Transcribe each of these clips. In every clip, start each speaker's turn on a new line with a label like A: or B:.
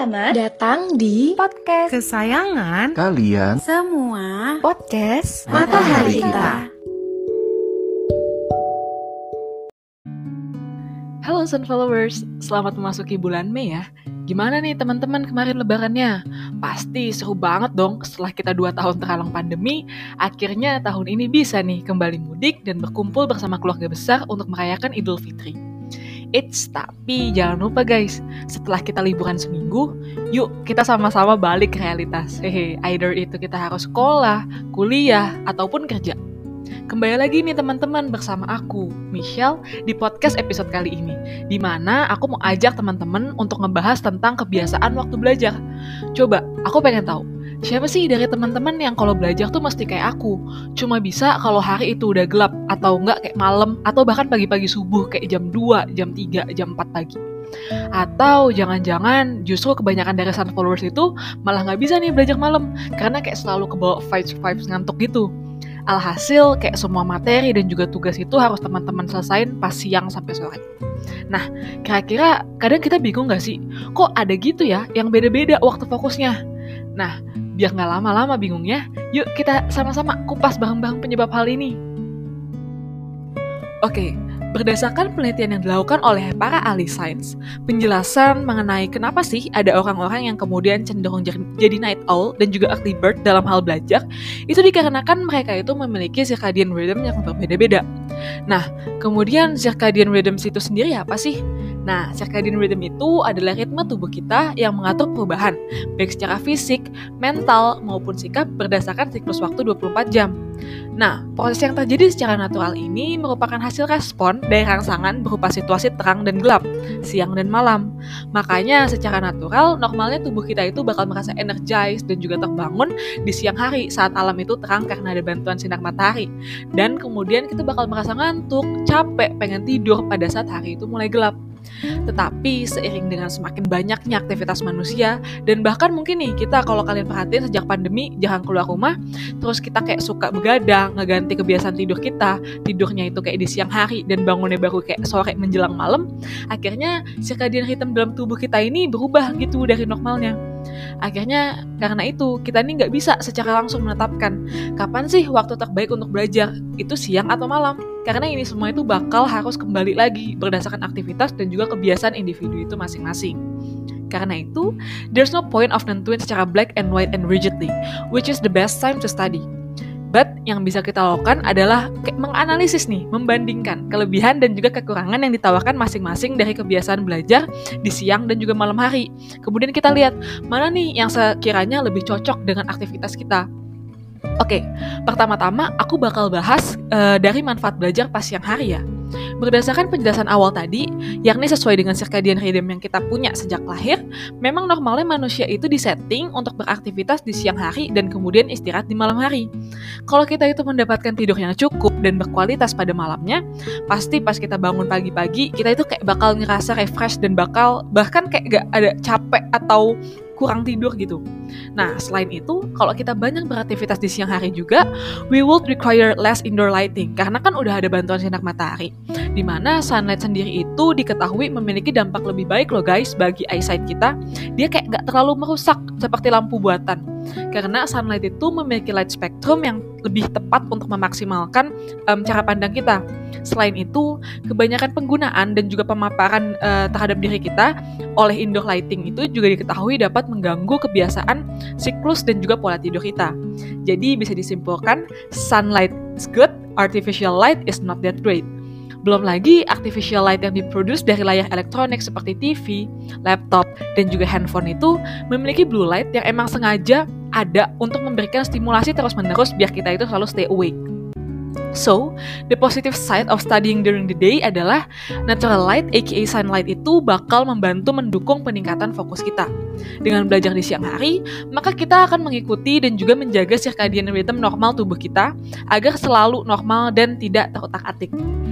A: Selamat datang di
B: podcast
C: kesayangan
D: kalian
A: semua
B: podcast
A: Matahari Kita.
C: Halo Sun Followers, selamat memasuki bulan Mei ya. Gimana nih teman-teman kemarin lebarannya? Pasti seru banget dong setelah kita dua tahun terhalang pandemi, akhirnya tahun ini bisa nih kembali mudik dan berkumpul bersama keluarga besar untuk merayakan Idul Fitri. It's tapi jangan lupa guys, setelah kita liburan seminggu, yuk kita sama-sama balik ke realitas. Hehe, either itu kita harus sekolah, kuliah, ataupun kerja. Kembali lagi nih teman-teman bersama aku, Michelle, di podcast episode kali ini. Di mana aku mau ajak teman-teman untuk ngebahas tentang kebiasaan waktu belajar. Coba, aku pengen tahu, Siapa sih dari teman-teman yang kalau belajar tuh mesti kayak aku? Cuma bisa kalau hari itu udah gelap atau enggak kayak malam atau bahkan pagi-pagi subuh kayak jam 2, jam 3, jam 4 pagi. Atau jangan-jangan justru kebanyakan dari sun followers itu malah nggak bisa nih belajar malam karena kayak selalu kebawa vibes-vibes ngantuk gitu. Alhasil kayak semua materi dan juga tugas itu harus teman-teman selesain pas siang sampai sore. Nah, kira-kira kadang kita bingung nggak sih? Kok ada gitu ya yang beda-beda waktu fokusnya? Nah, Biar nggak lama-lama bingungnya, yuk kita sama-sama kupas bareng-bareng penyebab hal ini. Oke, Berdasarkan penelitian yang dilakukan oleh para ahli sains, penjelasan mengenai kenapa sih ada orang-orang yang kemudian cenderung jadi night owl dan juga early bird dalam hal belajar, itu dikarenakan mereka itu memiliki circadian rhythm yang berbeda-beda. Nah, kemudian circadian rhythm itu sendiri apa sih? Nah, circadian rhythm itu adalah ritme tubuh kita yang mengatur perubahan, baik secara fisik, mental, maupun sikap berdasarkan siklus waktu 24 jam. Nah, proses yang terjadi secara natural ini merupakan hasil respon dari rangsangan berupa situasi terang dan gelap, siang dan malam. Makanya secara natural, normalnya tubuh kita itu bakal merasa energized dan juga terbangun di siang hari saat alam itu terang karena ada bantuan sinar matahari. Dan kemudian kita bakal merasa ngantuk, capek, pengen tidur pada saat hari itu mulai gelap. Tetapi seiring dengan semakin banyaknya aktivitas manusia dan bahkan mungkin nih kita kalau kalian perhatiin sejak pandemi jangan keluar rumah terus kita kayak suka begadang ngeganti kebiasaan tidur kita tidurnya itu kayak di siang hari dan bangunnya baru kayak sore menjelang malam akhirnya circadian rhythm dalam tubuh kita ini berubah gitu dari normalnya Akhirnya karena itu kita ini nggak bisa secara langsung menetapkan kapan sih waktu terbaik untuk belajar, itu siang atau malam. Karena ini semua itu bakal harus kembali lagi berdasarkan aktivitas dan juga kebiasaan individu itu masing-masing. Karena itu, there's no point of nentuin secara black and white and rigidly, which is the best time to study. But yang bisa kita lakukan adalah menganalisis nih, membandingkan kelebihan dan juga kekurangan yang ditawarkan masing-masing dari kebiasaan belajar di siang dan juga malam hari. Kemudian kita lihat mana nih yang sekiranya lebih cocok dengan aktivitas kita. Oke, pertama-tama aku bakal bahas uh, dari manfaat belajar pas siang hari ya. Berdasarkan penjelasan awal tadi, yakni sesuai dengan circadian rhythm yang kita punya sejak lahir, memang normalnya manusia itu disetting untuk beraktivitas di siang hari dan kemudian istirahat di malam hari. Kalau kita itu mendapatkan tidur yang cukup dan berkualitas pada malamnya, pasti pas kita bangun pagi-pagi, kita itu kayak bakal ngerasa refresh dan bakal bahkan kayak gak ada capek atau kurang tidur gitu. Nah, selain itu, kalau kita banyak beraktivitas di siang hari juga, we will require less indoor lighting karena kan udah ada bantuan sinar matahari. Di mana sunlight sendiri itu diketahui memiliki dampak lebih baik loh guys bagi eyesight kita. Dia kayak nggak terlalu merusak seperti lampu buatan. Karena sunlight itu memiliki light spectrum yang lebih tepat untuk memaksimalkan um, cara pandang kita. Selain itu, kebanyakan penggunaan dan juga pemaparan uh, terhadap diri kita oleh indoor lighting itu juga diketahui dapat mengganggu kebiasaan siklus dan juga pola tidur kita. Jadi bisa disimpulkan, sunlight is good, artificial light is not that great. Belum lagi artificial light yang diproduksi dari layar elektronik seperti TV, laptop, dan juga handphone itu memiliki blue light yang emang sengaja ada untuk memberikan stimulasi terus-menerus biar kita itu selalu stay awake. So, the positive side of studying during the day adalah natural light aka sunlight itu bakal membantu mendukung peningkatan fokus kita. Dengan belajar di siang hari, maka kita akan mengikuti dan juga menjaga circadian rhythm normal tubuh kita agar selalu normal dan tidak terutak-atik.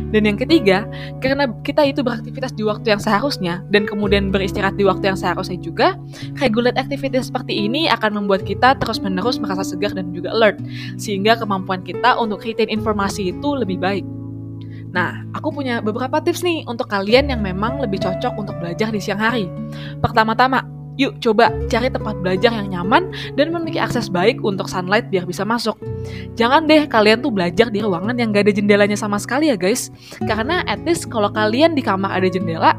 C: Dan yang ketiga, karena kita itu beraktivitas di waktu yang seharusnya dan kemudian beristirahat di waktu yang seharusnya juga, regulate activities seperti ini akan membuat kita terus-menerus merasa segar dan juga alert, sehingga kemampuan kita untuk retain informasi itu lebih baik. Nah, aku punya beberapa tips nih untuk kalian yang memang lebih cocok untuk belajar di siang hari. Pertama-tama, Yuk coba cari tempat belajar yang nyaman dan memiliki akses baik untuk sunlight biar bisa masuk. Jangan deh kalian tuh belajar di ruangan yang gak ada jendelanya sama sekali ya guys. Karena at least kalau kalian di kamar ada jendela,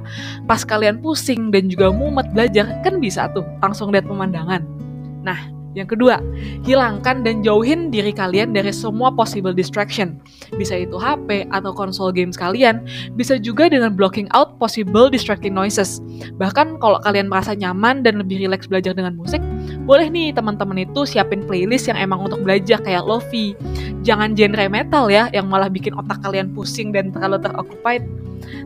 C: pas kalian pusing dan juga mumet belajar, kan bisa tuh langsung lihat pemandangan. Nah, yang kedua, hilangkan dan jauhin diri kalian dari semua possible distraction. Bisa itu HP atau konsol games kalian, bisa juga dengan blocking out possible distracting noises. Bahkan kalau kalian merasa nyaman dan lebih rileks belajar dengan musik, boleh nih teman-teman itu siapin playlist yang emang untuk belajar kayak lofi. Jangan genre metal ya, yang malah bikin otak kalian pusing dan terlalu teroccupied.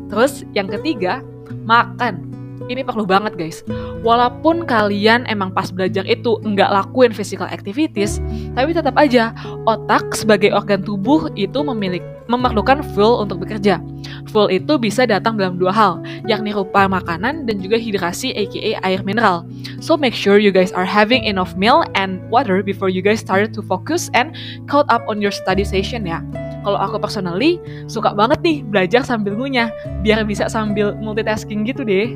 C: Terus yang ketiga, makan ini perlu banget guys. Walaupun kalian emang pas belajar itu nggak lakuin physical activities, tapi tetap aja otak sebagai organ tubuh itu memiliki memerlukan fuel untuk bekerja. Fuel itu bisa datang dalam dua hal, yakni rupa makanan dan juga hidrasi aka air mineral. So make sure you guys are having enough meal and water before you guys start to focus and caught up on your study session ya. Kalau aku personally suka banget nih belajar sambil ngunyah, biar bisa sambil multitasking gitu deh.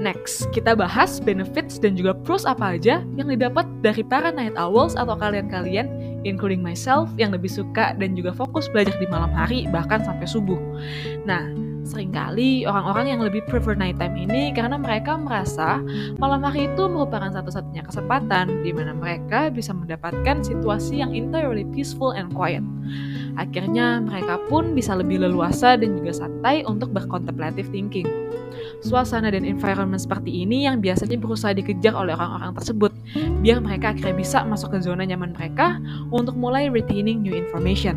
C: Next, kita bahas benefits dan juga pros apa aja yang didapat dari para night owls atau kalian-kalian, including myself, yang lebih suka dan juga fokus belajar di malam hari, bahkan sampai subuh. Nah, sering kali orang-orang yang lebih prefer night time ini karena mereka merasa malam hari itu merupakan satu-satunya kesempatan di mana mereka bisa mendapatkan situasi yang entirely peaceful and quiet. Akhirnya mereka pun bisa lebih leluasa dan juga santai untuk berkontemplative thinking. Suasana dan environment seperti ini yang biasanya berusaha dikejar oleh orang-orang tersebut, biar mereka akhirnya bisa masuk ke zona nyaman mereka untuk mulai retaining new information.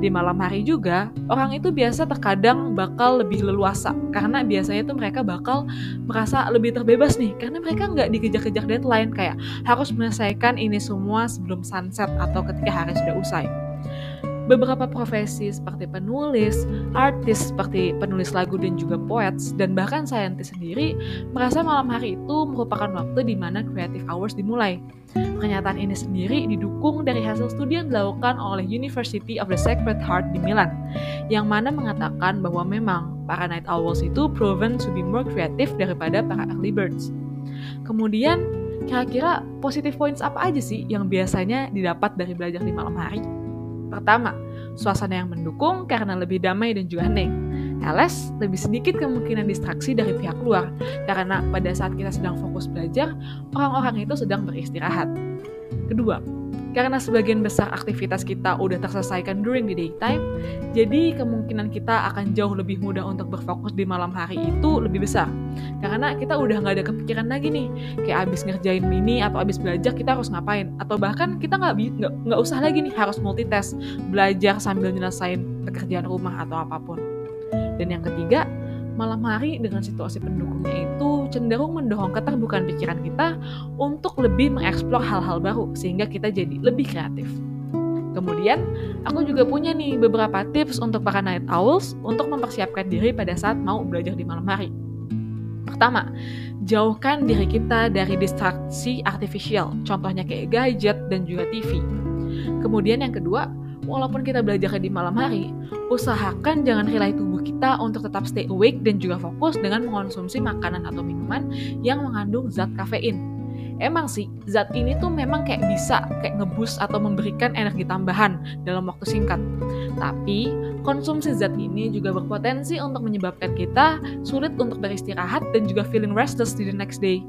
C: Di malam hari juga, orang itu biasa terkadang bakal lebih leluasa, karena biasanya itu mereka bakal merasa lebih terbebas nih, karena mereka nggak dikejar-kejar deadline, kayak harus menyelesaikan ini semua sebelum sunset atau ketika hari sudah usai beberapa profesi seperti penulis, artis seperti penulis lagu dan juga poets, dan bahkan saintis sendiri merasa malam hari itu merupakan waktu di mana creative hours dimulai. Pernyataan ini sendiri didukung dari hasil studi yang dilakukan oleh University of the Sacred Heart di Milan, yang mana mengatakan bahwa memang para night owls itu proven to be more creative daripada para early birds. Kemudian, kira-kira positive points apa aja sih yang biasanya didapat dari belajar di malam hari? Pertama, suasana yang mendukung karena lebih damai dan juga hening. LS lebih sedikit kemungkinan distraksi dari pihak luar, karena pada saat kita sedang fokus belajar, orang-orang itu sedang beristirahat. Kedua, karena sebagian besar aktivitas kita udah terselesaikan during the daytime, jadi kemungkinan kita akan jauh lebih mudah untuk berfokus di malam hari itu lebih besar. Karena kita udah nggak ada kepikiran lagi nih, kayak abis ngerjain mini atau abis belajar kita harus ngapain, atau bahkan kita nggak nggak usah lagi nih harus multitask, belajar sambil nyelesain pekerjaan rumah atau apa pun. Dan yang ketiga, malam hari dengan situasi pendukungnya itu cenderung mendorong keterbukaan pikiran kita untuk lebih mengeksplor hal-hal baru sehingga kita jadi lebih kreatif. Kemudian, aku juga punya nih beberapa tips untuk para night owls untuk mempersiapkan diri pada saat mau belajar di malam hari. Pertama, jauhkan diri kita dari distraksi artificial, contohnya kayak gadget dan juga TV. Kemudian yang kedua, walaupun kita belajar di malam hari, usahakan jangan rely tubuh kita untuk tetap stay awake dan juga fokus dengan mengonsumsi makanan atau minuman yang mengandung zat kafein. Emang sih, zat ini tuh memang kayak bisa kayak ngebus atau memberikan energi tambahan dalam waktu singkat. Tapi, konsumsi zat ini juga berpotensi untuk menyebabkan kita sulit untuk beristirahat dan juga feeling restless di the next day.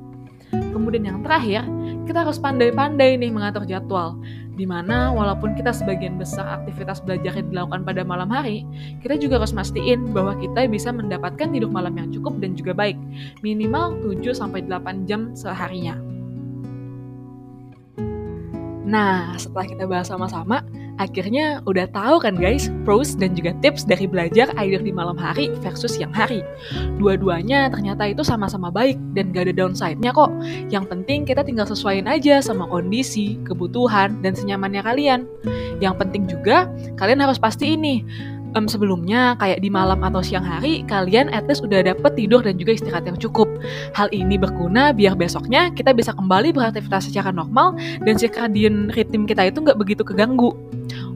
C: Kemudian yang terakhir, kita harus pandai-pandai nih mengatur jadwal di mana walaupun kita sebagian besar aktivitas belajar yang dilakukan pada malam hari, kita juga harus mastiin bahwa kita bisa mendapatkan tidur malam yang cukup dan juga baik, minimal 7-8 jam seharinya. Nah, setelah kita bahas sama-sama, akhirnya udah tahu kan guys, pros dan juga tips dari belajar either di malam hari versus siang hari. Dua-duanya ternyata itu sama-sama baik dan gak ada downside-nya kok. Yang penting kita tinggal sesuaiin aja sama kondisi, kebutuhan, dan senyamannya kalian. Yang penting juga, kalian harus pasti ini, um, sebelumnya kayak di malam atau siang hari kalian at least udah dapet tidur dan juga istirahat yang cukup. Hal ini berguna biar besoknya kita bisa kembali beraktivitas secara normal dan circadian ritme kita itu nggak begitu keganggu.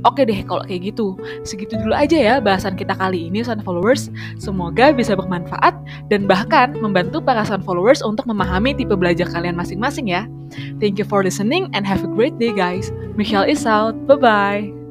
C: Oke deh kalau kayak gitu. Segitu dulu aja ya bahasan kita kali ini Sun Followers. Semoga bisa bermanfaat dan bahkan membantu para Sun Followers untuk memahami tipe belajar kalian masing-masing ya. Thank you for listening and have a great day guys. Michelle is out. Bye-bye.